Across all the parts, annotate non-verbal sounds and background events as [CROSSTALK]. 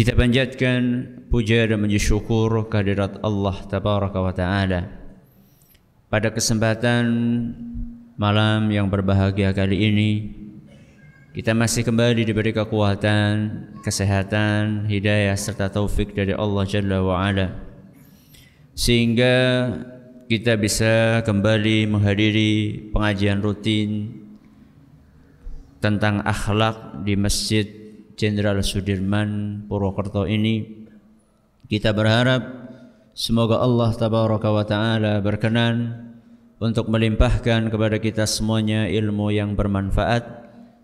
Kita panjatkan puja dan puji syukur kehadirat Allah Tabaraka wa Ta'ala. Pada kesempatan malam yang berbahagia kali ini Kita masih kembali diberi kekuatan, kesehatan, hidayah serta taufik dari Allah Jalla wa Ala. Sehingga kita bisa kembali menghadiri pengajian rutin tentang akhlak di Masjid Jenderal Sudirman Purwokerto ini kita berharap semoga Allah tabaraka wa taala berkenan untuk melimpahkan kepada kita semuanya ilmu yang bermanfaat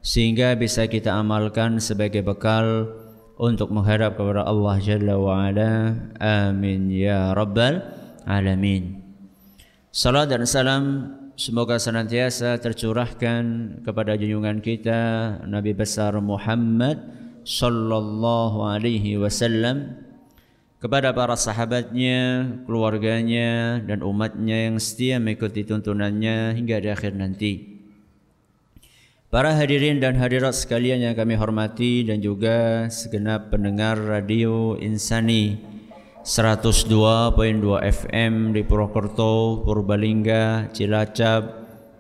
sehingga bisa kita amalkan sebagai bekal untuk menghadap kepada Allah Jalla wa ala. Amin ya rabbal alamin. Salam dan salam semoga senantiasa tercurahkan kepada junjungan kita Nabi besar Muhammad sallallahu alaihi wasallam kepada para sahabatnya, keluarganya dan umatnya yang setia mengikuti tuntunannya hingga di akhir nanti. Para hadirin dan hadirat sekalian yang kami hormati dan juga segenap pendengar radio Insani 102.2 FM di Purwokerto, Purbalingga, Cilacap,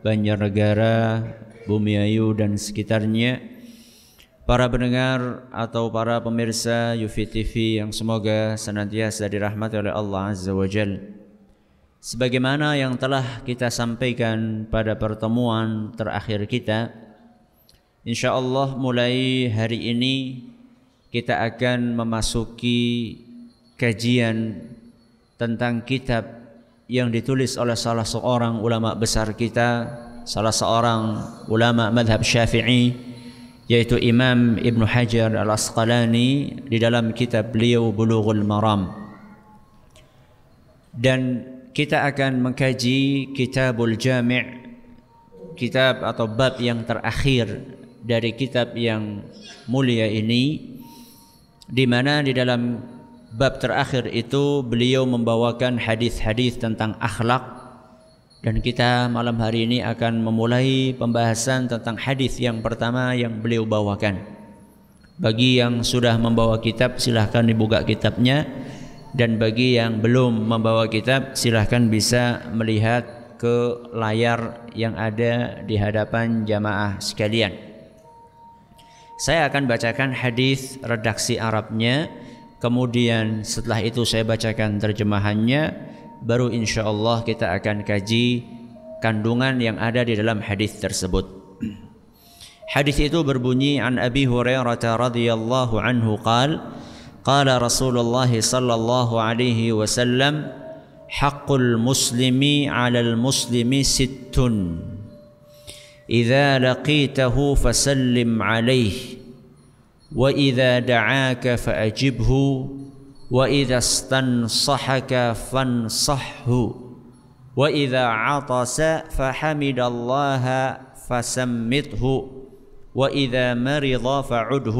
Banjarnegara, Bumiayu dan sekitarnya para pendengar atau para pemirsa Yufi TV yang semoga senantiasa dirahmati oleh Allah Azza wa Jal. Sebagaimana yang telah kita sampaikan pada pertemuan terakhir kita, insya Allah mulai hari ini kita akan memasuki kajian tentang kitab yang ditulis oleh salah seorang ulama besar kita, salah seorang ulama madhab syafi'i, yaitu Imam Ibn Hajar Al-Asqalani di dalam kitab beliau Bulughul Maram. Dan kita akan mengkaji Kitabul Jami' kitab atau bab yang terakhir dari kitab yang mulia ini di mana di dalam bab terakhir itu beliau membawakan hadis-hadis tentang akhlak dan kita malam hari ini akan memulai pembahasan tentang hadis yang pertama yang beliau bawakan. Bagi yang sudah membawa kitab silahkan dibuka kitabnya dan bagi yang belum membawa kitab silahkan bisa melihat ke layar yang ada di hadapan jamaah sekalian. Saya akan bacakan hadis redaksi Arabnya, kemudian setelah itu saya bacakan terjemahannya baru insya Allah kita akan kaji kandungan yang ada di dalam hadis tersebut. Hadis itu berbunyi an Abi Hurairah radhiyallahu anhu qal qala Rasulullah sallallahu alaihi wasallam haqqul muslimi 'alal muslimi sittun idza laqitahu fasallim alaihi wa idza da'aka fa'ajibhu وإذا استنصحك فانصحه وإذا عطس فحمد الله فسمته وإذا مرض فعده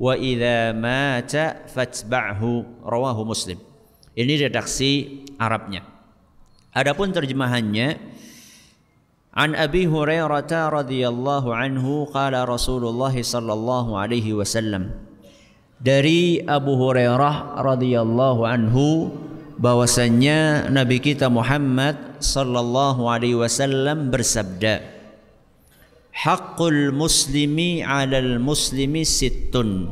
وإذا مات فاتبعه رواه مسلم ini redaksi Arabnya adapun terjemahannya An Abi Hurairah radhiyallahu anhu qala Rasulullah sallallahu alaihi wasallam dari Abu Hurairah radhiyallahu anhu bahwasanya Nabi kita Muhammad sallallahu alaihi wasallam bersabda Hakul muslimi 'alal muslimi sittun.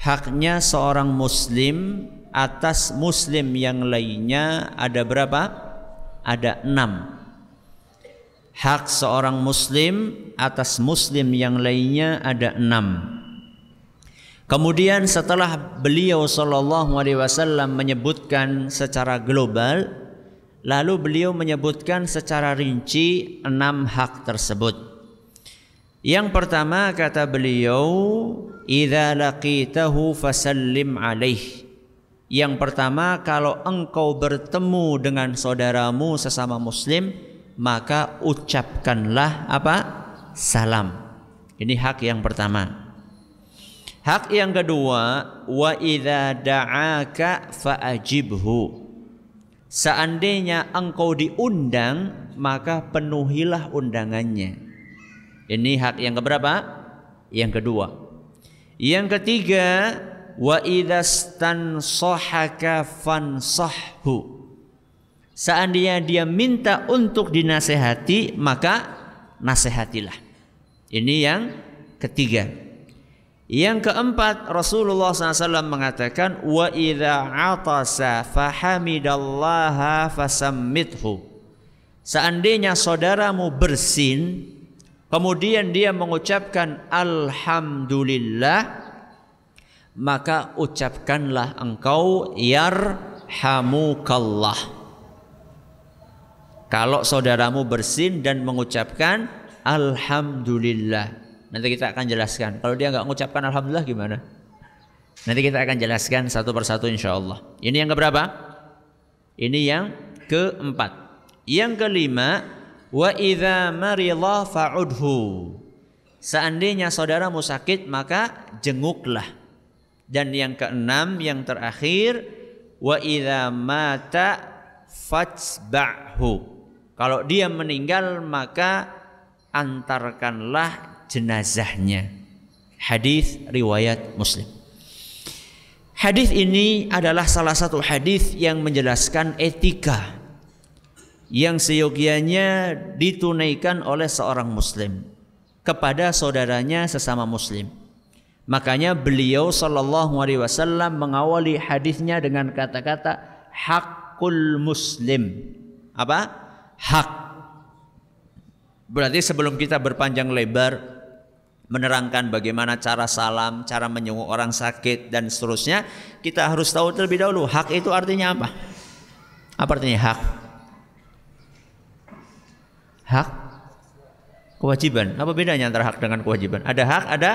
Haknya seorang muslim atas muslim yang lainnya ada berapa? Ada enam. Hak seorang muslim atas muslim yang lainnya ada enam Kemudian setelah beliau sallallahu alaihi wasallam menyebutkan secara global, lalu beliau menyebutkan secara rinci enam hak tersebut. Yang pertama kata beliau, "Idza laqitahu fasallim alaih." Yang pertama, kalau engkau bertemu dengan saudaramu sesama muslim, maka ucapkanlah apa? Salam. Ini hak yang pertama. Hak yang kedua, wa idza da'aka fa'ajibhu. Seandainya engkau diundang, maka penuhilah undangannya. Ini hak yang keberapa? Yang kedua. Yang ketiga, wa idza stansahaka fansahhu. Seandainya dia minta untuk dinasehati, maka nasihatilah. Ini yang ketiga. Yang keempat Rasulullah SAW mengatakan wa idza atasa fahamidallaha fasammithu. Seandainya saudaramu bersin kemudian dia mengucapkan alhamdulillah maka ucapkanlah engkau yarhamukallah. Kalau saudaramu bersin dan mengucapkan alhamdulillah Nanti kita akan jelaskan. Kalau dia nggak mengucapkan alhamdulillah gimana? Nanti kita akan jelaskan satu persatu insya Allah. Ini yang keberapa? Ini yang keempat. Yang kelima, wa idza marila fa'udhu. Seandainya saudaramu sakit maka jenguklah. Dan yang keenam, yang terakhir, wa idza mata fajba'hu. Kalau dia meninggal maka antarkanlah jenazahnya. Hadis riwayat Muslim. Hadis ini adalah salah satu hadis yang menjelaskan etika yang seyogianya ditunaikan oleh seorang muslim kepada saudaranya sesama muslim. Makanya beliau sallallahu alaihi wasallam mengawali hadisnya dengan kata-kata hakul muslim. Apa? Hak. Berarti sebelum kita berpanjang lebar menerangkan bagaimana cara salam, cara menyenguk orang sakit dan seterusnya, kita harus tahu terlebih dahulu hak itu artinya apa? Apa artinya hak? Hak kewajiban. Apa bedanya antara hak dengan kewajiban? Ada hak, ada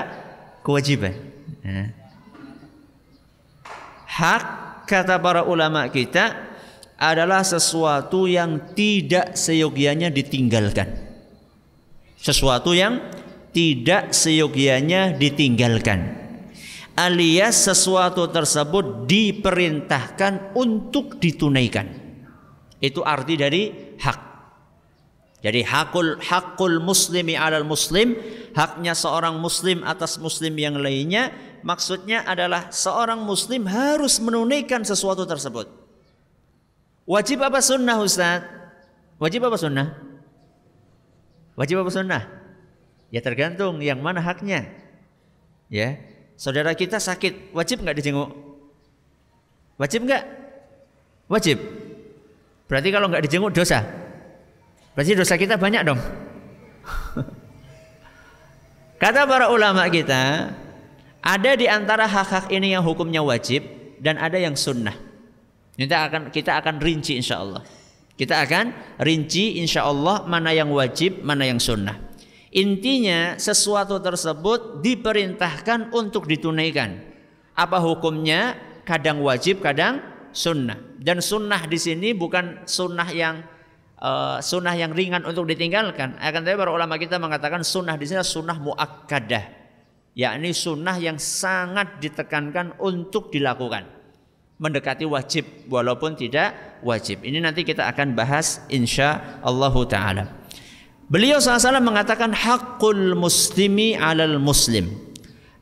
kewajiban. Ya. Hak kata para ulama kita adalah sesuatu yang tidak seyogianya ditinggalkan. Sesuatu yang tidak seyogianya ditinggalkan alias sesuatu tersebut diperintahkan untuk ditunaikan. Itu arti dari hak. Jadi hakul hakul muslimi alal muslim haknya seorang muslim atas muslim yang lainnya maksudnya adalah seorang muslim harus menunaikan sesuatu tersebut. Wajib apa sunnah Ustaz? Wajib apa sunnah? Wajib apa sunnah Ya tergantung yang mana haknya. Ya, saudara kita sakit, wajib nggak dijenguk? Wajib nggak? Wajib. Berarti kalau nggak dijenguk dosa. Berarti dosa kita banyak dong. [LAUGHS] Kata para ulama kita, ada di antara hak-hak ini yang hukumnya wajib dan ada yang sunnah. Kita akan kita akan rinci insya Allah. Kita akan rinci insya Allah mana yang wajib, mana yang sunnah. Intinya sesuatu tersebut diperintahkan untuk ditunaikan. Apa hukumnya? Kadang wajib, kadang sunnah. Dan sunnah di sini bukan sunnah yang uh, sunnah yang ringan untuk ditinggalkan. Akan tetapi para ulama kita mengatakan sunnah di sini sunnah muakkadah, yakni sunnah yang sangat ditekankan untuk dilakukan. Mendekati wajib walaupun tidak wajib. Ini nanti kita akan bahas insya Allah taala. Beliau SAW mengatakan hakul muslimi alal muslim.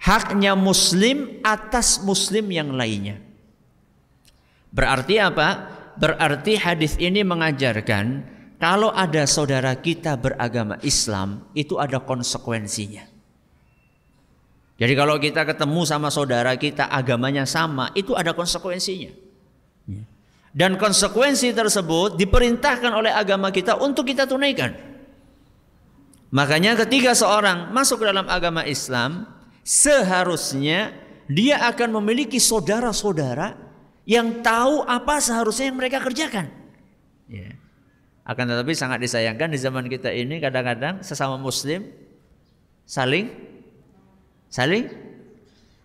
Haknya muslim atas muslim yang lainnya. Berarti apa? Berarti hadis ini mengajarkan kalau ada saudara kita beragama Islam itu ada konsekuensinya. Jadi kalau kita ketemu sama saudara kita agamanya sama, itu ada konsekuensinya. Dan konsekuensi tersebut diperintahkan oleh agama kita untuk kita tunaikan. Makanya ketika seorang masuk ke dalam agama Islam, seharusnya dia akan memiliki saudara-saudara yang tahu apa seharusnya yang mereka kerjakan. Ya. Akan tetapi sangat disayangkan di zaman kita ini kadang-kadang sesama muslim saling saling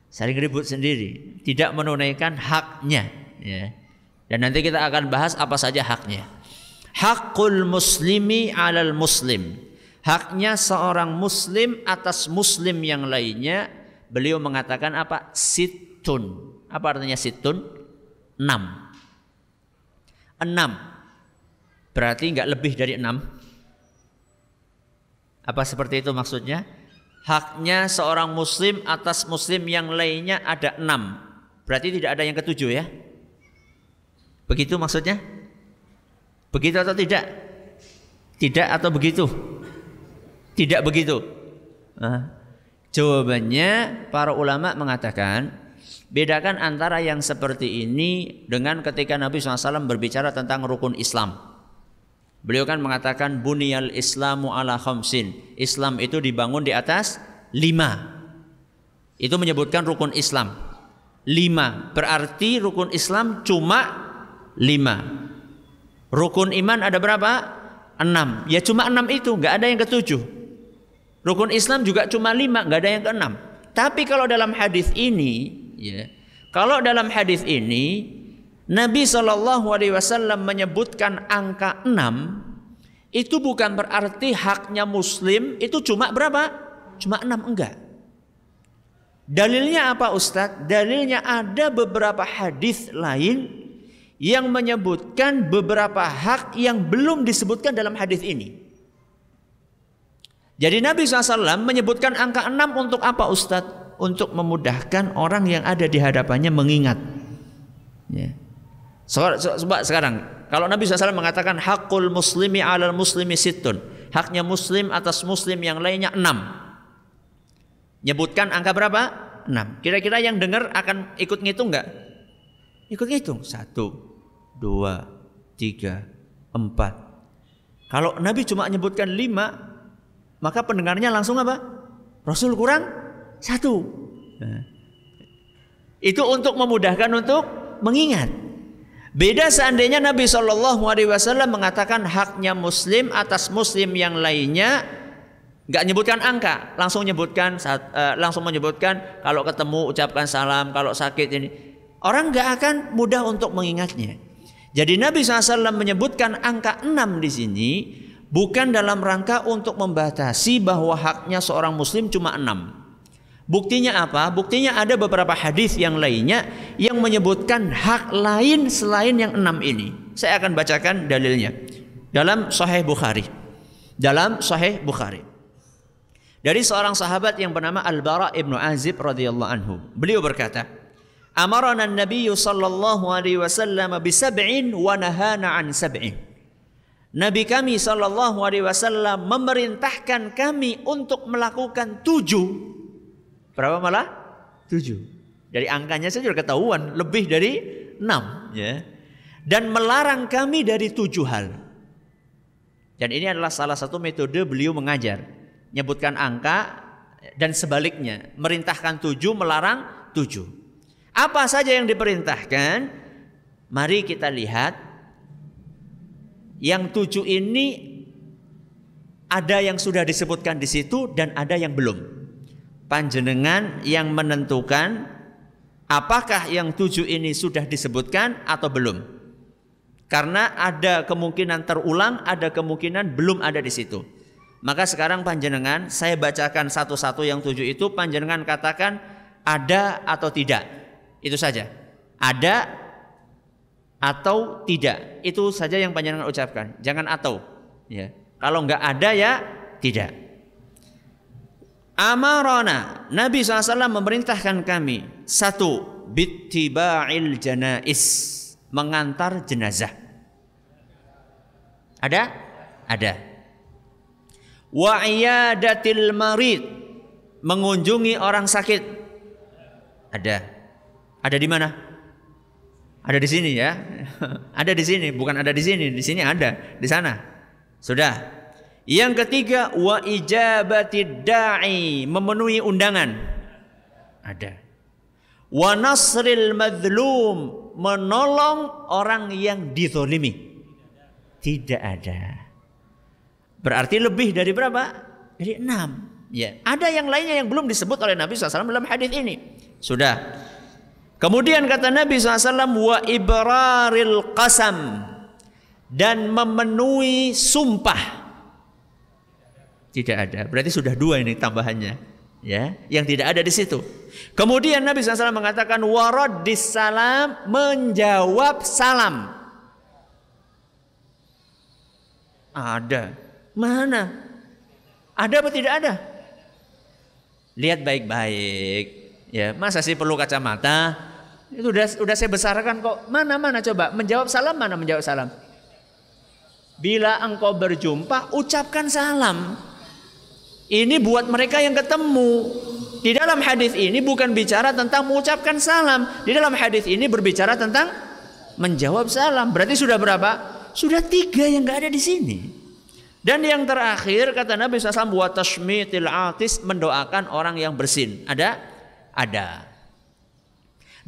saling ribut sendiri, tidak menunaikan haknya. Ya. Dan nanti kita akan bahas apa saja haknya. Hakul muslimi alal muslim. Haknya seorang muslim atas muslim yang lainnya. Beliau mengatakan apa? Situn. Apa artinya situn? Enam. Enam. Berarti nggak lebih dari enam. Apa seperti itu maksudnya? Haknya seorang muslim atas muslim yang lainnya ada enam. Berarti tidak ada yang ketujuh ya? Begitu maksudnya? Begitu atau tidak? Tidak atau begitu? Tidak begitu. Nah, jawabannya para ulama mengatakan bedakan antara yang seperti ini dengan ketika Nabi SAW berbicara tentang rukun Islam. Beliau kan mengatakan buniyal Islamu ala khamsin. Islam itu dibangun di atas lima. Itu menyebutkan rukun Islam. Lima. Berarti rukun Islam cuma lima. Rukun iman ada berapa? Enam. Ya cuma enam itu, nggak ada yang ketujuh. Rukun Islam juga cuma lima, nggak ada yang keenam. Tapi kalau dalam hadis ini, ya, kalau dalam hadis ini Nabi Shallallahu Alaihi Wasallam menyebutkan angka enam, itu bukan berarti haknya Muslim itu cuma berapa? Cuma enam enggak. Dalilnya apa Ustadz? Dalilnya ada beberapa hadis lain yang menyebutkan beberapa hak yang belum disebutkan dalam hadis ini. Jadi Nabi SAW menyebutkan angka 6 untuk apa Ustadz? Untuk memudahkan orang yang ada di hadapannya mengingat. Ya. Coba sekarang, kalau Nabi SAW mengatakan hakul muslimi alal muslimi situn. Haknya muslim atas muslim yang lainnya 6. Nyebutkan angka berapa? 6. Kira-kira yang dengar akan ikut ngitung nggak? Ikut ngitung. Satu, dua, tiga, empat. Kalau Nabi cuma menyebutkan lima, maka pendengarnya langsung apa? Rasul kurang satu. Nah. Itu untuk memudahkan untuk mengingat. Beda seandainya Nabi Shallallahu Alaihi Wasallam mengatakan haknya Muslim atas Muslim yang lainnya, nggak nyebutkan angka, langsung menyebutkan uh, langsung menyebutkan kalau ketemu ucapkan salam, kalau sakit ini orang nggak akan mudah untuk mengingatnya. Jadi Nabi SAW menyebutkan angka 6 di sini bukan dalam rangka untuk membatasi bahwa haknya seorang muslim cuma 6. Buktinya apa? Buktinya ada beberapa hadis yang lainnya yang menyebutkan hak lain selain yang enam ini. Saya akan bacakan dalilnya dalam Sahih Bukhari. Dalam Sahih Bukhari. Dari seorang sahabat yang bernama Al-Bara ibnu Azib radhiyallahu anhu. Beliau berkata, amarana Nabi sallallahu alaihi wasallam bi sab'in wa nahana an sab'in. Nabi kami sallallahu alaihi wasallam memerintahkan kami untuk melakukan tujuh. Berapa malah? Tujuh. Dari angkanya saja sudah ketahuan lebih dari enam. Ya. Dan melarang kami dari tujuh hal. Dan ini adalah salah satu metode beliau mengajar. Nyebutkan angka dan sebaliknya. Merintahkan tujuh, melarang tujuh. Apa saja yang diperintahkan? Mari kita lihat. Yang tujuh ini ada yang sudah disebutkan di situ dan ada yang belum. Panjenengan yang menentukan apakah yang tujuh ini sudah disebutkan atau belum. Karena ada kemungkinan terulang, ada kemungkinan belum ada di situ. Maka sekarang panjenengan saya bacakan satu-satu yang tujuh itu panjenengan katakan ada atau tidak. Itu saja. Ada atau tidak. Itu saja yang panjenengan ucapkan. Jangan atau. Ya. Kalau enggak ada ya tidak. Amarona. Nabi SAW memerintahkan kami. Satu. Bittiba'il janais. Mengantar jenazah. Ada? Ada. Wa iyadatil marid. Mengunjungi orang sakit. Ada. Ada di mana? Ada di sini ya. ada di sini, bukan ada di sini. Di sini ada, di sana. Sudah. Yang ketiga wa ijabati da'i, memenuhi undangan. Ada. Wa nasril madlum, menolong orang yang dizolimi. Tidak ada. Berarti lebih dari berapa? Dari enam. Ya, ada yang lainnya yang belum disebut oleh Nabi SAW dalam hadis ini. Sudah. Kemudian kata Nabi SAW wa ibraril qasam dan memenuhi sumpah. Tidak ada. Berarti sudah dua ini tambahannya. Ya, yang tidak ada di situ. Kemudian Nabi SAW mengatakan waraddis salam menjawab salam. Ada. Mana? Ada apa tidak ada? Lihat baik-baik. Ya, masa sih perlu kacamata? Itu udah udah saya besarkan kok. Mana mana coba menjawab salam mana menjawab salam? Bila engkau berjumpa, ucapkan salam. Ini buat mereka yang ketemu. Di dalam hadis ini bukan bicara tentang mengucapkan salam. Di dalam hadis ini berbicara tentang menjawab salam. Berarti sudah berapa? Sudah tiga yang nggak ada di sini. Dan yang terakhir kata Nabi SAW buat tashmitil atis mendoakan orang yang bersin. Ada? Ada.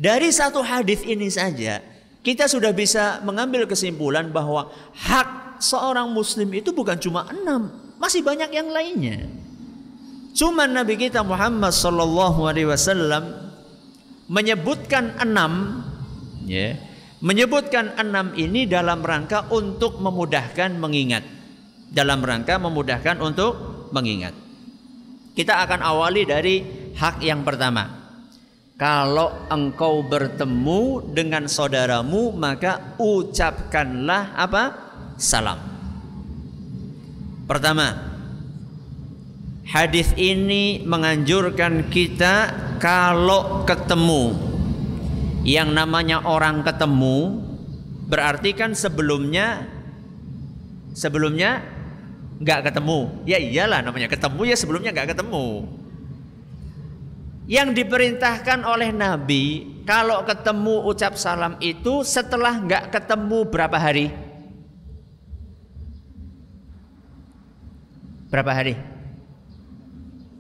Dari satu hadis ini saja kita sudah bisa mengambil kesimpulan bahwa hak seorang muslim itu bukan cuma enam, masih banyak yang lainnya. Cuma Nabi kita Muhammad Sallallahu Alaihi Wasallam menyebutkan enam, ya, menyebutkan enam ini dalam rangka untuk memudahkan mengingat dalam rangka memudahkan untuk mengingat. Kita akan awali dari hak yang pertama. Kalau engkau bertemu dengan saudaramu maka ucapkanlah apa? Salam. Pertama, hadis ini menganjurkan kita kalau ketemu yang namanya orang ketemu berarti kan sebelumnya sebelumnya nggak ketemu. Ya iyalah namanya ketemu ya sebelumnya nggak ketemu. Yang diperintahkan oleh Nabi kalau ketemu ucap salam itu setelah nggak ketemu berapa hari? Berapa hari?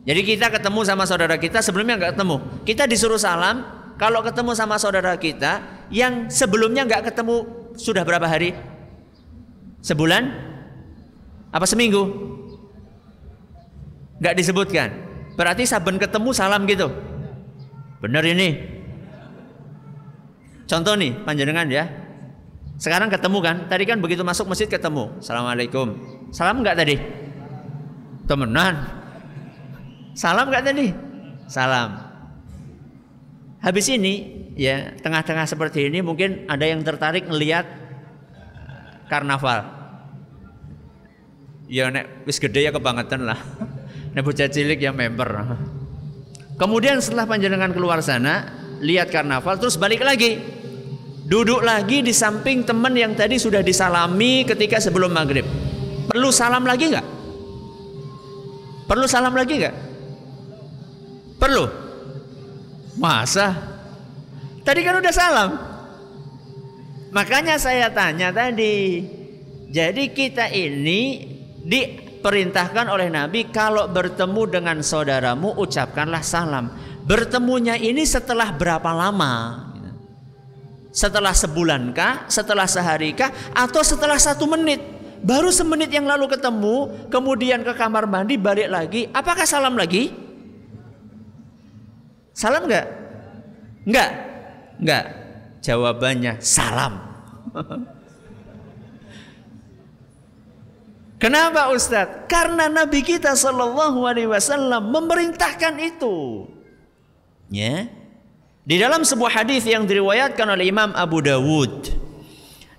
Jadi kita ketemu sama saudara kita sebelumnya nggak ketemu. Kita disuruh salam kalau ketemu sama saudara kita yang sebelumnya nggak ketemu sudah berapa hari? Sebulan? Apa seminggu? Gak disebutkan. Berarti saben ketemu salam gitu. Benar ini. Contoh nih panjenengan ya. Sekarang ketemu kan? Tadi kan begitu masuk masjid ketemu. Assalamualaikum. Salam nggak tadi? Temenan. Salam nggak tadi? Salam. Habis ini ya tengah-tengah seperti ini mungkin ada yang tertarik melihat karnaval ya nek wis gede ya kebangetan lah. Nek bocah cilik ya member. Kemudian setelah panjenengan keluar sana, lihat karnaval terus balik lagi. Duduk lagi di samping teman yang tadi sudah disalami ketika sebelum maghrib. Perlu salam lagi nggak? Perlu salam lagi nggak? Perlu. Masa? Tadi kan udah salam. Makanya saya tanya tadi. Jadi kita ini diperintahkan oleh Nabi kalau bertemu dengan saudaramu ucapkanlah salam. Bertemunya ini setelah berapa lama? Setelah sebulan kah? Setelah sehari kah? Atau setelah satu menit? Baru semenit yang lalu ketemu, kemudian ke kamar mandi, balik lagi. Apakah salam lagi? Salam enggak? Enggak? Enggak. Jawabannya salam. [LAUGHS] Kenapa Ustadz? Karena Nabi kita Shallallahu Alaihi Wasallam memerintahkan itu. Ya. Di dalam sebuah hadis yang diriwayatkan oleh Imam Abu Dawud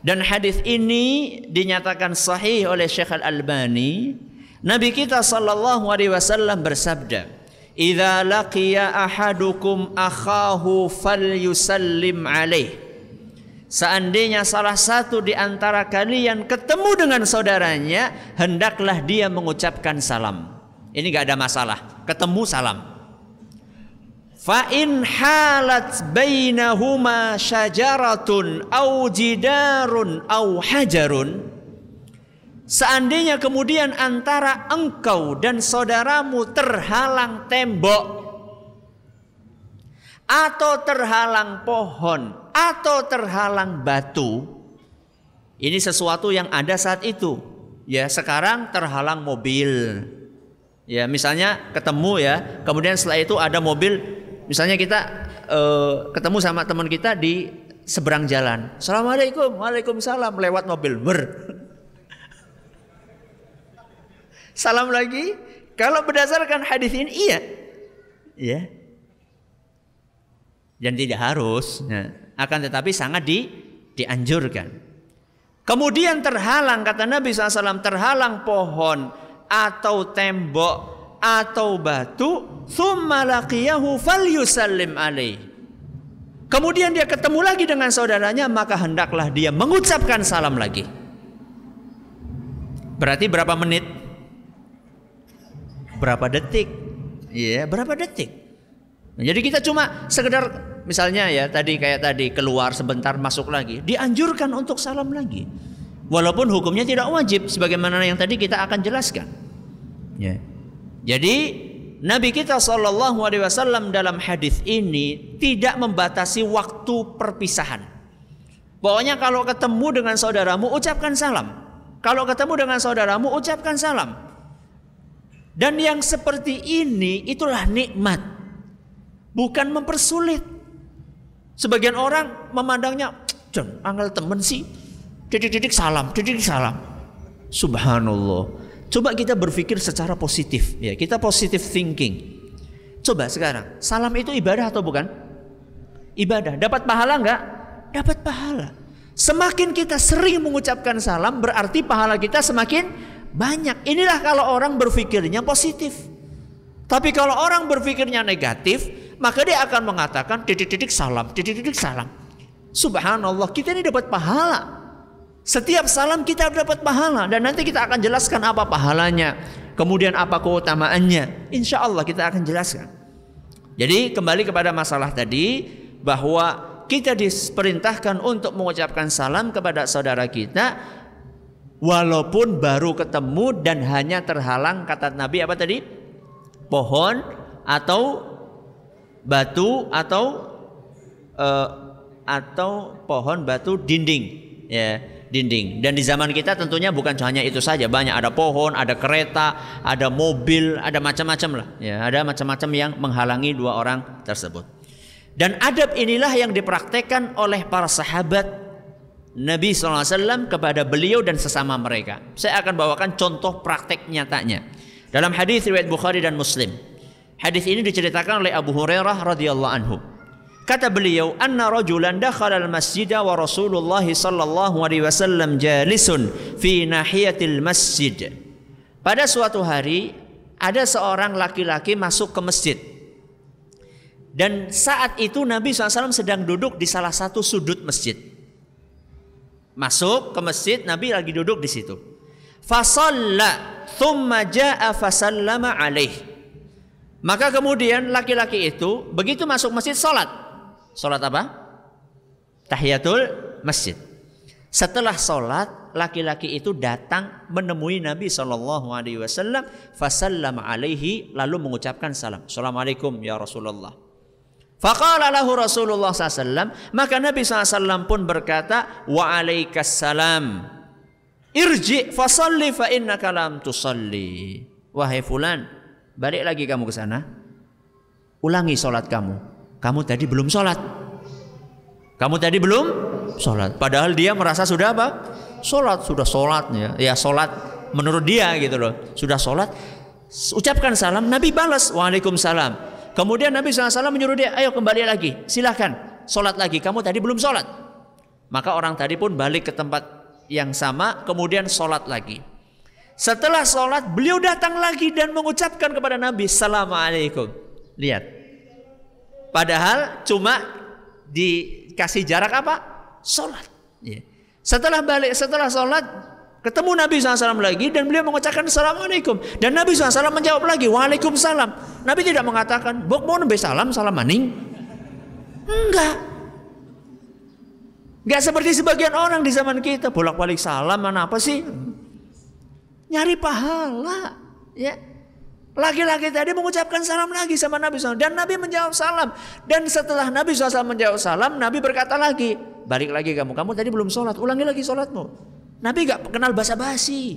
dan hadis ini dinyatakan sahih oleh Syekh Al Albani, Nabi kita Shallallahu Alaihi Wasallam bersabda, "Idza laqiya ahadukum akhahu falyusallim alaih." Seandainya salah satu di antara kalian ketemu dengan saudaranya, hendaklah dia mengucapkan salam. Ini gak ada masalah. Ketemu salam. Fa in halat bainahuma syajaratun au jidarun au hajarun Seandainya kemudian antara engkau dan saudaramu terhalang tembok atau terhalang pohon atau terhalang batu ini sesuatu yang ada saat itu ya sekarang terhalang mobil ya misalnya ketemu ya kemudian setelah itu ada mobil misalnya kita uh, ketemu sama teman kita di seberang jalan. Assalamualaikum, waalaikumsalam lewat mobil. Ber. [LAUGHS] Salam lagi. Kalau berdasarkan hadis ini iya. Iya. Dan tidak harus. Nah, akan tetapi sangat di, dianjurkan. Kemudian terhalang kata Nabi SAW terhalang pohon atau tembok atau batu, thumma laqiyahu falyusallim alaih. Kemudian dia ketemu lagi dengan saudaranya, maka hendaklah dia mengucapkan salam lagi. Berarti berapa menit? Berapa detik? Iya, yeah, berapa detik? Jadi kita cuma sekedar misalnya ya tadi kayak tadi keluar sebentar masuk lagi, dianjurkan untuk salam lagi. Walaupun hukumnya tidak wajib sebagaimana yang tadi kita akan jelaskan. Ya. Jadi Nabi kita Wasallam dalam hadis ini tidak membatasi waktu perpisahan. Pokoknya kalau ketemu dengan saudaramu ucapkan salam. Kalau ketemu dengan saudaramu ucapkan salam. Dan yang seperti ini itulah nikmat. Bukan mempersulit. Sebagian orang memandangnya, John, angel temen sih. Titik-titik salam, titik-titik salam. Subhanallah. Coba kita berpikir secara positif, ya. Kita positive thinking. Coba sekarang, salam itu ibadah atau bukan? Ibadah. Dapat pahala enggak? Dapat pahala. Semakin kita sering mengucapkan salam, berarti pahala kita semakin banyak. Inilah kalau orang berpikirnya positif. Tapi kalau orang berpikirnya negatif, maka dia akan mengatakan titik-titik salam, titik-titik salam. Subhanallah, kita ini dapat pahala. Setiap salam kita dapat pahala dan nanti kita akan jelaskan apa pahalanya, kemudian apa keutamaannya. Insya Allah kita akan jelaskan. Jadi kembali kepada masalah tadi bahwa kita diperintahkan untuk mengucapkan salam kepada saudara kita walaupun baru ketemu dan hanya terhalang kata Nabi apa tadi? Pohon atau batu atau uh, atau pohon batu dinding ya dinding. Dan di zaman kita tentunya bukan hanya itu saja, banyak ada pohon, ada kereta, ada mobil, ada macam-macam lah. Ya, ada macam-macam yang menghalangi dua orang tersebut. Dan adab inilah yang dipraktekkan oleh para sahabat Nabi SAW kepada beliau dan sesama mereka. Saya akan bawakan contoh praktek nyatanya. Dalam hadis riwayat Bukhari dan Muslim. Hadis ini diceritakan oleh Abu Hurairah radhiyallahu anhu. Kata beliau, "Anna rajulan dakhala al-masjid wa Rasulullah sallallahu alaihi wasallam jalisun fi nahiyatil masjid." Pada suatu hari ada seorang laki-laki masuk ke masjid. Dan saat itu Nabi SAW sedang duduk di salah satu sudut masjid. Masuk ke masjid, Nabi lagi duduk di situ. Fasalla thumma ja'a fasallama alaih. Maka kemudian laki-laki itu begitu masuk masjid salat Sholat apa? Tahiyatul masjid. Setelah sholat, laki-laki itu datang menemui Nabi Shallallahu Alaihi Wasallam, fasallam alaihi lalu mengucapkan salam. Assalamualaikum ya Rasulullah. Faqala lahu Rasulullah SAW Maka Nabi SAW pun berkata Waalaikumsalam Irji fasalli fa innaka lam tusalli Wahai fulan Balik lagi kamu ke sana Ulangi sholat kamu kamu tadi belum sholat. Kamu tadi belum sholat. Padahal dia merasa sudah apa? Sholat, sudah sholat ya. Ya sholat menurut dia gitu loh. Sudah sholat. Ucapkan salam, Nabi balas. Waalaikumsalam. Kemudian Nabi SAW menyuruh dia, ayo kembali lagi. Silahkan, sholat lagi. Kamu tadi belum sholat. Maka orang tadi pun balik ke tempat yang sama, kemudian sholat lagi. Setelah sholat, beliau datang lagi dan mengucapkan kepada Nabi, Assalamualaikum. Lihat, Padahal cuma dikasih jarak apa? Sholat. Ya. Setelah balik, setelah sholat, ketemu Nabi SAW lagi dan beliau mengucapkan Assalamualaikum. Dan Nabi SAW menjawab lagi, Waalaikumsalam. Nabi tidak mengatakan, Bok mau nabi salam, salam maning. Enggak. Enggak seperti sebagian orang di zaman kita, bolak-balik salam, mana apa sih? Nyari pahala. Ya. Laki-laki tadi mengucapkan salam lagi sama Nabi SAW. Dan Nabi menjawab salam. Dan setelah Nabi SAW menjawab salam, Nabi berkata lagi, balik lagi kamu. Kamu tadi belum sholat, ulangi lagi sholatmu. Nabi gak kenal bahasa basi.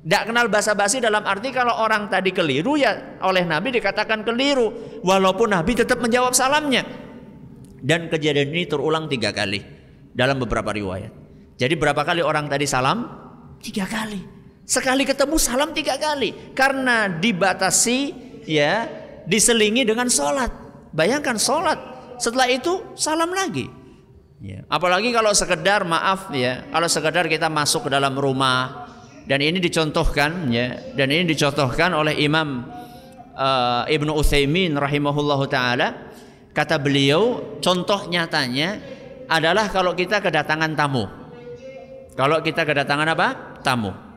Tidak kenal bahasa basi dalam arti kalau orang tadi keliru ya oleh Nabi dikatakan keliru. Walaupun Nabi tetap menjawab salamnya. Dan kejadian ini terulang tiga kali dalam beberapa riwayat. Jadi berapa kali orang tadi salam? Tiga kali. Sekali ketemu salam tiga kali. Karena dibatasi ya diselingi dengan sholat. Bayangkan sholat. Setelah itu salam lagi. Ya. Apalagi kalau sekedar maaf ya, kalau sekedar kita masuk ke dalam rumah dan ini dicontohkan ya, dan ini dicontohkan oleh Imam uh, Ibnu Utsaimin rahimahullahu taala kata beliau contoh nyatanya adalah kalau kita kedatangan tamu. Kalau kita kedatangan apa? Tamu.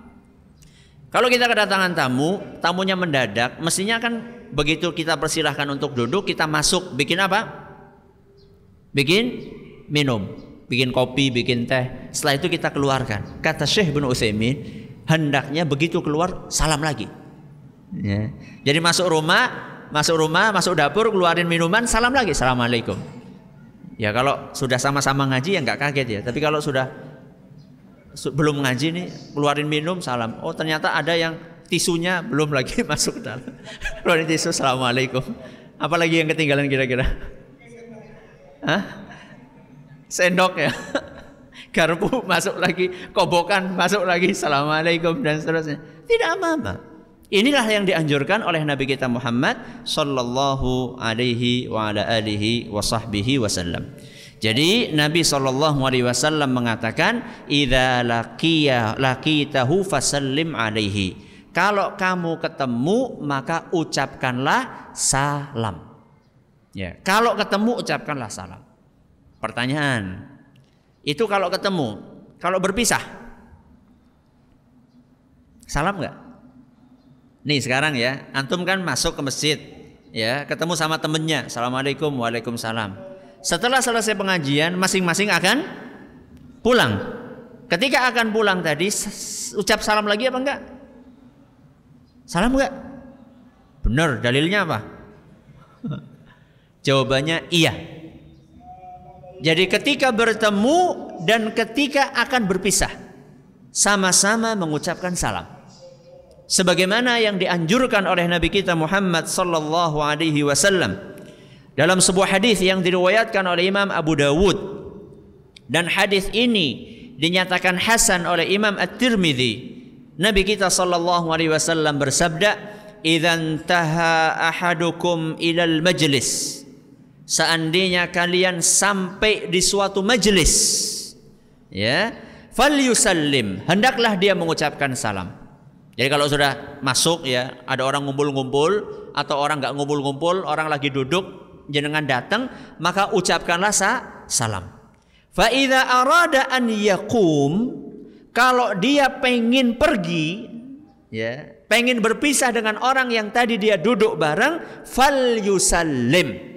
Kalau kita kedatangan tamu, tamunya mendadak, mestinya kan begitu kita persilahkan untuk duduk, kita masuk, bikin apa? Bikin minum, bikin kopi, bikin teh. Setelah itu kita keluarkan. Kata Syekh bin Utsaimin, hendaknya begitu keluar salam lagi. Ya. Jadi masuk rumah, masuk rumah, masuk dapur, keluarin minuman, salam lagi, assalamualaikum. Ya kalau sudah sama-sama ngaji ya nggak kaget ya. Tapi kalau sudah belum ngaji nih, keluarin minum, salam. Oh ternyata ada yang tisunya belum lagi [LAUGHS] masuk dalam. Keluarin tisu, assalamualaikum. Apalagi yang ketinggalan kira-kira? Hah? sendok ya [LAUGHS] garpu masuk lagi kobokan masuk lagi assalamualaikum dan seterusnya tidak apa-apa inilah yang dianjurkan oleh Nabi kita Muhammad sallallahu alaihi wa ala alihi wa sahbihi wasallam jadi Nabi sallallahu alaihi wasallam mengatakan laqitahu fasallim alaihi kalau kamu ketemu maka ucapkanlah salam ya kalau ketemu ucapkanlah salam Pertanyaan, itu kalau ketemu, kalau berpisah, salam nggak? Nih sekarang ya, antum kan masuk ke masjid, ya, ketemu sama temennya, assalamualaikum, waalaikumsalam. Setelah selesai pengajian, masing-masing akan pulang. Ketika akan pulang tadi, ucap salam lagi apa enggak? Salam enggak? Benar, dalilnya apa? [LAUGHS] Jawabannya iya. Jadi ketika bertemu dan ketika akan berpisah sama-sama mengucapkan salam. Sebagaimana yang dianjurkan oleh Nabi kita Muhammad sallallahu alaihi wasallam dalam sebuah hadis yang diriwayatkan oleh Imam Abu Dawud. Dan hadis ini dinyatakan hasan oleh Imam At-Tirmidzi. Nabi kita sallallahu alaihi wasallam bersabda, "Idzan taha ahadukum ilal majlis" seandainya kalian sampai di suatu majelis ya falyusallim hendaklah dia mengucapkan salam. Jadi kalau sudah masuk ya ada orang ngumpul-ngumpul atau orang nggak ngumpul-ngumpul orang lagi duduk jenengan datang maka ucapkanlah sa salam fa idza arada an yaqum kalau dia pengen pergi ya pengen berpisah dengan orang yang tadi dia duduk bareng fal yusallim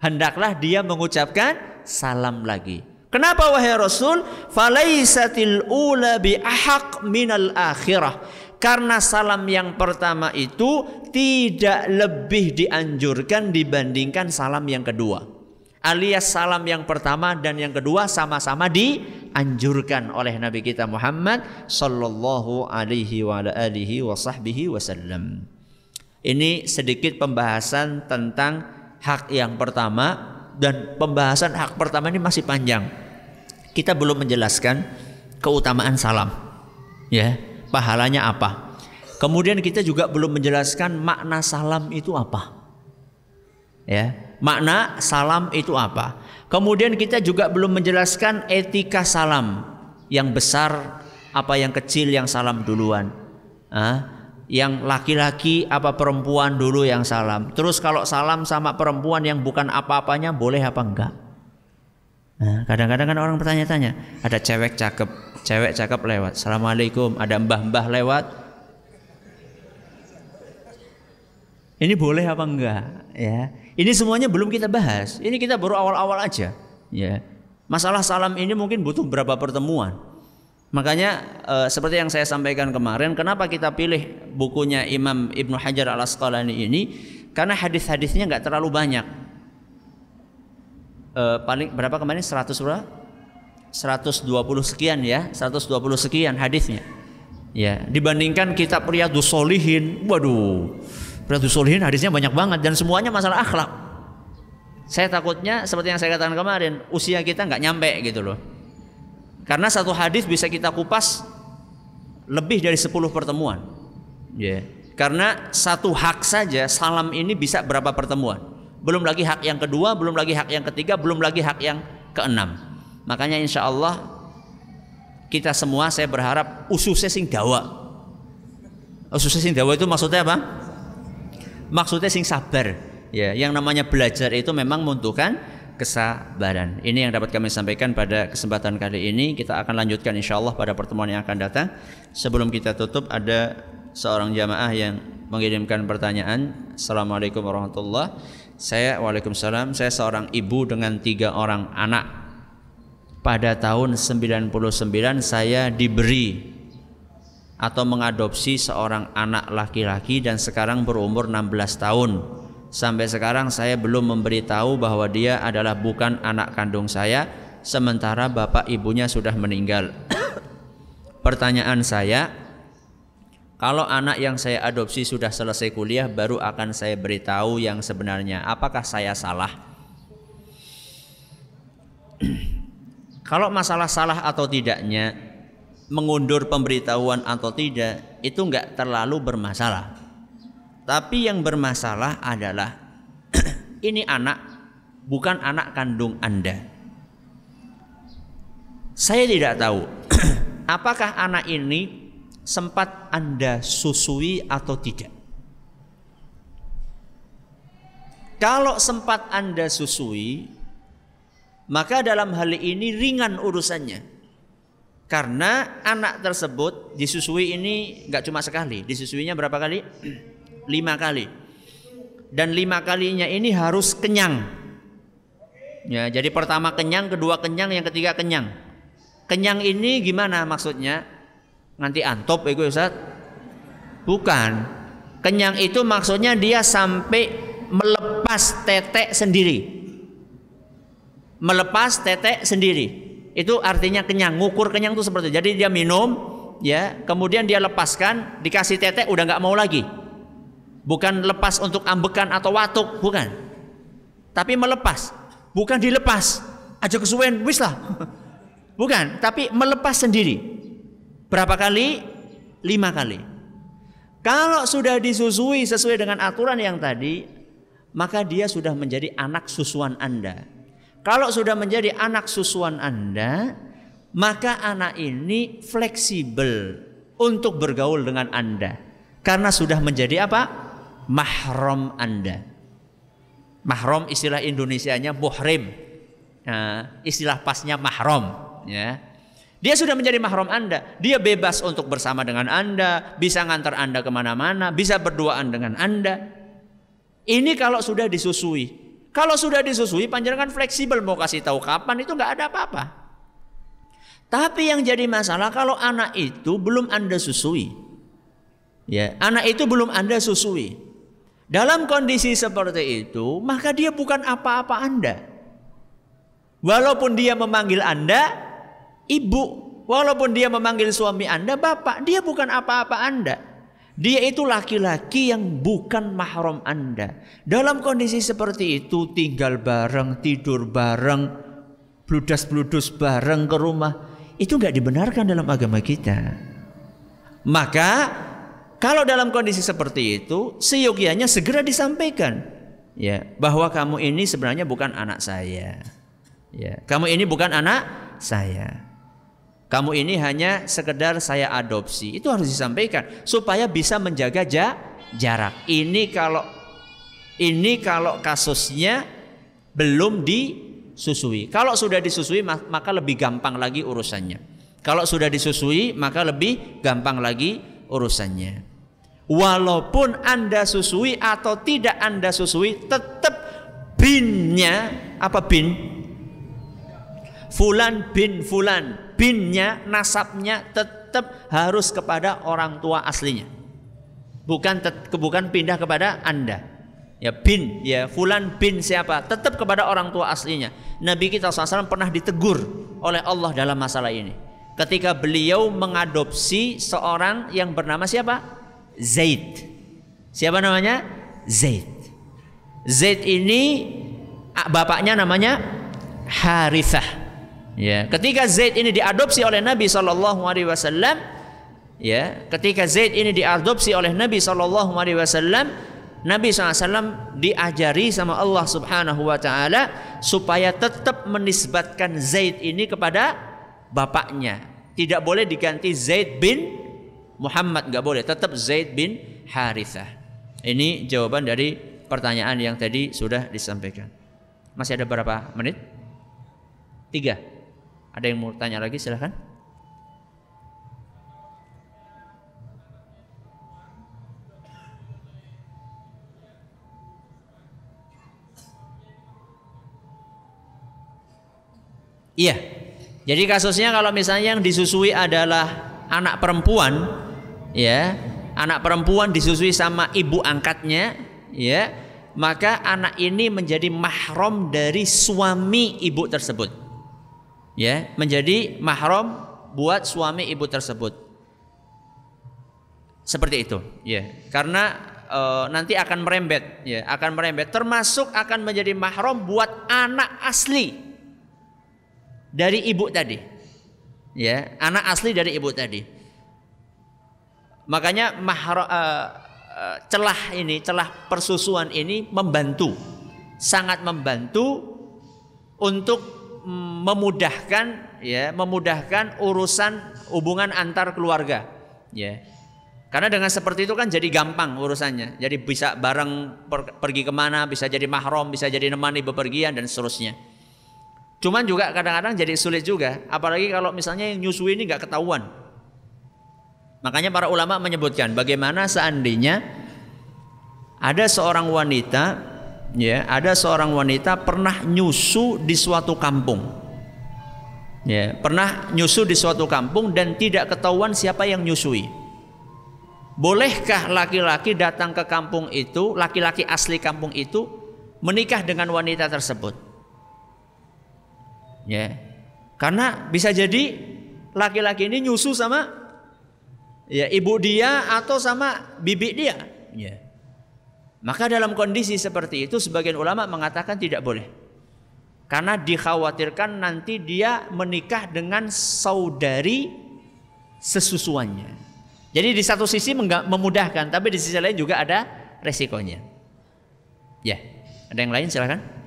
hendaklah dia mengucapkan salam lagi. Kenapa wahai Rasul? Falaisatil ula bi ahaq minal akhirah. Karena salam yang pertama itu tidak lebih dianjurkan dibandingkan salam yang kedua. Alias salam yang pertama dan yang kedua sama-sama dianjurkan oleh Nabi kita Muhammad sallallahu alaihi wa alihi wa wasallam. Ini sedikit pembahasan tentang hak yang pertama dan pembahasan hak pertama ini masih panjang. Kita belum menjelaskan keutamaan salam. Ya, pahalanya apa? Kemudian kita juga belum menjelaskan makna salam itu apa. Ya, makna salam itu apa? Kemudian kita juga belum menjelaskan etika salam yang besar apa yang kecil yang salam duluan. Ah, yang laki-laki apa perempuan dulu yang salam. Terus kalau salam sama perempuan yang bukan apa-apanya boleh apa enggak? Nah, kadang-kadang kan orang bertanya-tanya, ada cewek cakep, cewek cakep lewat, assalamualaikum, ada mbah-mbah lewat, ini boleh apa enggak? Ya, ini semuanya belum kita bahas. Ini kita baru awal-awal aja. Ya, masalah salam ini mungkin butuh berapa pertemuan. Makanya e, seperti yang saya sampaikan kemarin, kenapa kita pilih bukunya Imam Ibnu Hajar Al Asqalani ini? Karena hadis-hadisnya nggak terlalu banyak. E, paling berapa kemarin? 100 berapa? 120 sekian ya, 120 sekian hadisnya. Ya, dibandingkan kitab Riyadhus Solihin, waduh, Riyadhus Solihin hadisnya banyak banget dan semuanya masalah akhlak. Saya takutnya seperti yang saya katakan kemarin, usia kita nggak nyampe gitu loh. Karena satu hadis bisa kita kupas lebih dari 10 pertemuan. Ya. Yeah. Karena satu hak saja salam ini bisa berapa pertemuan. Belum lagi hak yang kedua, belum lagi hak yang ketiga, belum lagi hak yang keenam. Makanya insya Allah kita semua saya berharap ususnya sing dawa. Ususnya sing dawa itu maksudnya apa? Maksudnya sing sabar Ya, yang namanya belajar itu memang membutuhkan kesabaran. Ini yang dapat kami sampaikan pada kesempatan kali ini. Kita akan lanjutkan insya Allah pada pertemuan yang akan datang. Sebelum kita tutup ada seorang jamaah yang mengirimkan pertanyaan. Assalamualaikum warahmatullah. Saya Waalaikumsalam. Saya seorang ibu dengan tiga orang anak. Pada tahun 99 saya diberi atau mengadopsi seorang anak laki-laki dan sekarang berumur 16 tahun Sampai sekarang saya belum memberitahu bahwa dia adalah bukan anak kandung saya sementara bapak ibunya sudah meninggal. [COUGHS] Pertanyaan saya, kalau anak yang saya adopsi sudah selesai kuliah baru akan saya beritahu yang sebenarnya. Apakah saya salah? [COUGHS] kalau masalah salah atau tidaknya mengundur pemberitahuan atau tidak itu nggak terlalu bermasalah tapi yang bermasalah adalah [CLEARS THROAT] ini anak bukan anak kandung Anda. Saya tidak tahu [CLEARS THROAT] apakah anak ini sempat Anda susui atau tidak. Kalau sempat Anda susui, maka dalam hal ini ringan urusannya. Karena anak tersebut disusui ini nggak cuma sekali, disusuinya berapa kali? [CLEARS THROAT] lima kali. Dan lima kalinya ini harus kenyang. Ya jadi pertama kenyang kedua kenyang yang ketiga kenyang. Kenyang ini gimana maksudnya? Nanti antop itu Ustaz. Bukan. Kenyang itu maksudnya dia sampai melepas tetek sendiri melepas tetek sendiri itu artinya kenyang ngukur kenyang itu seperti itu. jadi dia minum ya kemudian dia lepaskan dikasih tetek udah nggak mau lagi Bukan lepas untuk ambekan atau watuk, bukan. Tapi melepas, bukan dilepas. Aja kesuwen, wis lah. [LAUGHS] Bukan, tapi melepas sendiri. Berapa kali? Lima kali. Kalau sudah disusui sesuai dengan aturan yang tadi, maka dia sudah menjadi anak susuan Anda. Kalau sudah menjadi anak susuan Anda, maka anak ini fleksibel untuk bergaul dengan Anda. Karena sudah menjadi apa? mahram Anda. Mahram istilah Indonesianya muhrim. Nah, istilah pasnya mahram ya. Dia sudah menjadi mahram Anda. Dia bebas untuk bersama dengan Anda, bisa ngantar Anda ke mana-mana, bisa berduaan dengan Anda. Ini kalau sudah disusui. Kalau sudah disusui, panjenengan fleksibel mau kasih tahu kapan itu nggak ada apa-apa. Tapi yang jadi masalah kalau anak itu belum Anda susui. Ya, anak itu belum Anda susui. Dalam kondisi seperti itu, maka dia bukan apa-apa Anda. Walaupun dia memanggil Anda ibu, walaupun dia memanggil suami Anda bapak, dia bukan apa-apa Anda. Dia itu laki-laki yang bukan mahram Anda. Dalam kondisi seperti itu, tinggal bareng, tidur bareng, bludas-bludus bareng ke rumah, itu nggak dibenarkan dalam agama kita. Maka kalau dalam kondisi seperti itu, seyogianya segera disampaikan ya bahwa kamu ini sebenarnya bukan anak saya. Ya, kamu ini bukan anak saya. Kamu ini hanya sekedar saya adopsi. Itu harus disampaikan supaya bisa menjaga jarak. Ini kalau ini kalau kasusnya belum disusui. Kalau sudah disusui maka lebih gampang lagi urusannya. Kalau sudah disusui maka lebih gampang lagi urusannya. Walaupun Anda susui atau tidak Anda susui, tetap binnya apa bin? Fulan bin fulan. Binnya, nasabnya tetap harus kepada orang tua aslinya. Bukan bukan pindah kepada Anda. Ya bin, ya fulan bin siapa? Tetap kepada orang tua aslinya. Nabi kita SAW pernah ditegur oleh Allah dalam masalah ini. Ketika beliau mengadopsi seorang yang bernama siapa? Zaid. Siapa namanya? Zaid. Zaid ini bapaknya namanya Harithah. Ya, ketika Zaid ini diadopsi oleh Nabi Shallallahu Alaihi Wasallam, ya, ketika Zaid ini diadopsi oleh Nabi Shallallahu Alaihi Wasallam, Nabi SAW diajari sama Allah Subhanahu Wa Taala supaya tetap menisbatkan Zaid ini kepada bapaknya. Tidak boleh diganti Zaid bin Muhammad, nggak boleh. Tetap Zaid bin Harithah. Ini jawaban dari pertanyaan yang tadi sudah disampaikan. Masih ada berapa menit? Tiga. Ada yang mau tanya lagi silahkan. Iya. Jadi kasusnya kalau misalnya yang disusui adalah anak perempuan, ya, anak perempuan disusui sama ibu angkatnya, ya, maka anak ini menjadi mahram dari suami ibu tersebut. Ya, menjadi mahram buat suami ibu tersebut. Seperti itu, ya. Karena e, nanti akan merembet, ya, akan merembet termasuk akan menjadi mahram buat anak asli dari ibu tadi. Ya, anak asli dari ibu tadi. Makanya mahra, uh, uh, celah ini, celah persusuan ini membantu, sangat membantu untuk memudahkan ya, memudahkan urusan hubungan antar keluarga, ya. Karena dengan seperti itu kan jadi gampang urusannya. Jadi bisa bareng per, pergi ke mana, bisa jadi mahram, bisa jadi nemani bepergian dan seterusnya. Cuman juga kadang-kadang jadi sulit juga, apalagi kalau misalnya yang nyusui ini nggak ketahuan. Makanya para ulama menyebutkan bagaimana seandainya ada seorang wanita, ya, ada seorang wanita pernah nyusu di suatu kampung. Ya, pernah nyusu di suatu kampung dan tidak ketahuan siapa yang nyusui. Bolehkah laki-laki datang ke kampung itu, laki-laki asli kampung itu menikah dengan wanita tersebut? Ya. Karena bisa jadi laki-laki ini nyusu sama ya ibu dia atau sama bibi dia. Ya. Maka dalam kondisi seperti itu sebagian ulama mengatakan tidak boleh. Karena dikhawatirkan nanti dia menikah dengan saudari sesusuannya. Jadi di satu sisi memudahkan, tapi di sisi lain juga ada resikonya. Ya, ada yang lain silakan.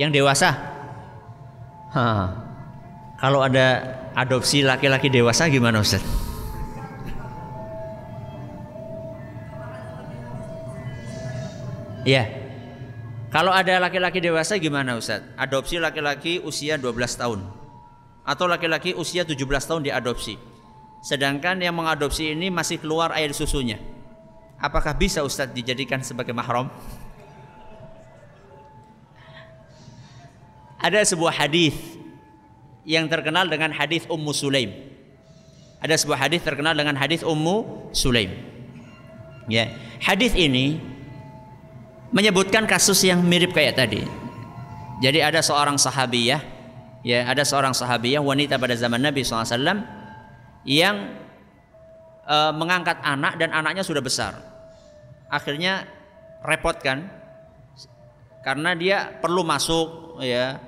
Yang dewasa. Ha. Kalau ada adopsi laki-laki dewasa gimana Ustaz? Iya. Kalau ada laki-laki dewasa gimana Ustaz? Adopsi laki-laki usia 12 tahun atau laki-laki usia 17 tahun diadopsi. Sedangkan yang mengadopsi ini masih keluar air susunya. Apakah bisa Ustaz dijadikan sebagai mahram? Ada sebuah hadis yang terkenal dengan hadis Ummu Sulaim. Ada sebuah hadis terkenal dengan hadis Ummu Sulaim. Ya, hadis ini menyebutkan kasus yang mirip kayak tadi. Jadi ada seorang sahabiyah, ya ada seorang sahabiyah wanita pada zaman Nabi SAW yang e, mengangkat anak dan anaknya sudah besar. Akhirnya repot kan, karena dia perlu masuk ya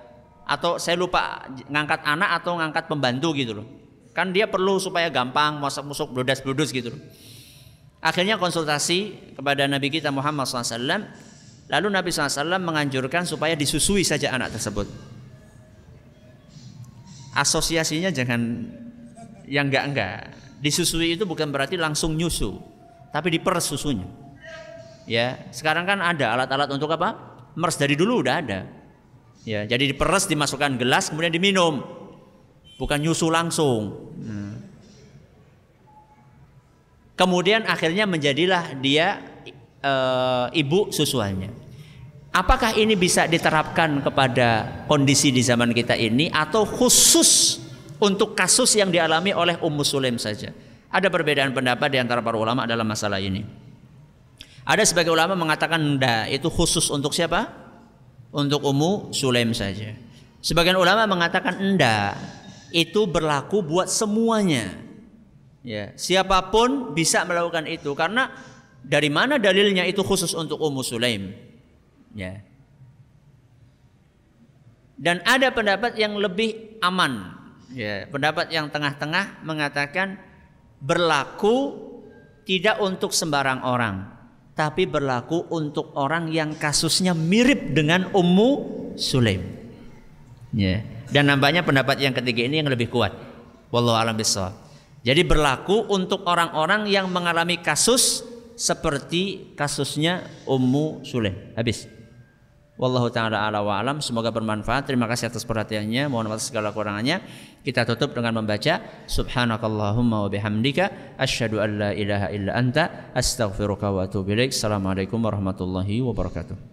atau saya lupa ngangkat anak atau ngangkat pembantu gitu loh. Kan dia perlu supaya gampang masuk-masuk blodas-blodos gitu loh. Akhirnya konsultasi kepada Nabi kita Muhammad SAW. Lalu Nabi SAW menganjurkan supaya disusui saja anak tersebut. Asosiasinya jangan yang enggak-enggak. Disusui itu bukan berarti langsung nyusu, tapi diperes susunya. Ya, sekarang kan ada alat-alat untuk apa? Mers dari dulu udah ada Ya, jadi diperes dimasukkan gelas kemudian diminum. Bukan nyusu langsung. Kemudian akhirnya menjadilah dia e, ibu susuannya. Apakah ini bisa diterapkan kepada kondisi di zaman kita ini atau khusus untuk kasus yang dialami oleh Ummu Sulaim saja? Ada perbedaan pendapat di antara para ulama dalam masalah ini. Ada sebagai ulama mengatakan enggak, itu khusus untuk siapa? Untuk Ummu Sulaim saja. Sebagian ulama mengatakan enggak, itu berlaku buat semuanya. Ya, siapa pun bisa melakukan itu karena dari mana dalilnya itu khusus untuk Ummu Sulaim? Ya. Dan ada pendapat yang lebih aman. Ya, pendapat yang tengah-tengah mengatakan berlaku tidak untuk sembarang orang, tapi berlaku untuk orang yang kasusnya mirip dengan Ummu Sulaim. Ya. Dan nampaknya pendapat yang ketiga ini yang lebih kuat. Wallahu a'lam bishawab. Jadi berlaku untuk orang-orang yang mengalami kasus seperti kasusnya Ummu Sulaim. Habis. Wallahu taala ala wa alam. Semoga bermanfaat. Terima kasih atas perhatiannya. Mohon maaf segala kurangannya. Kita tutup dengan membaca Subhanakallahumma wa bihamdika asyhadu an la ilaha illa anta astaghfiruka wa atubu ilaik. Assalamualaikum warahmatullahi wabarakatuh.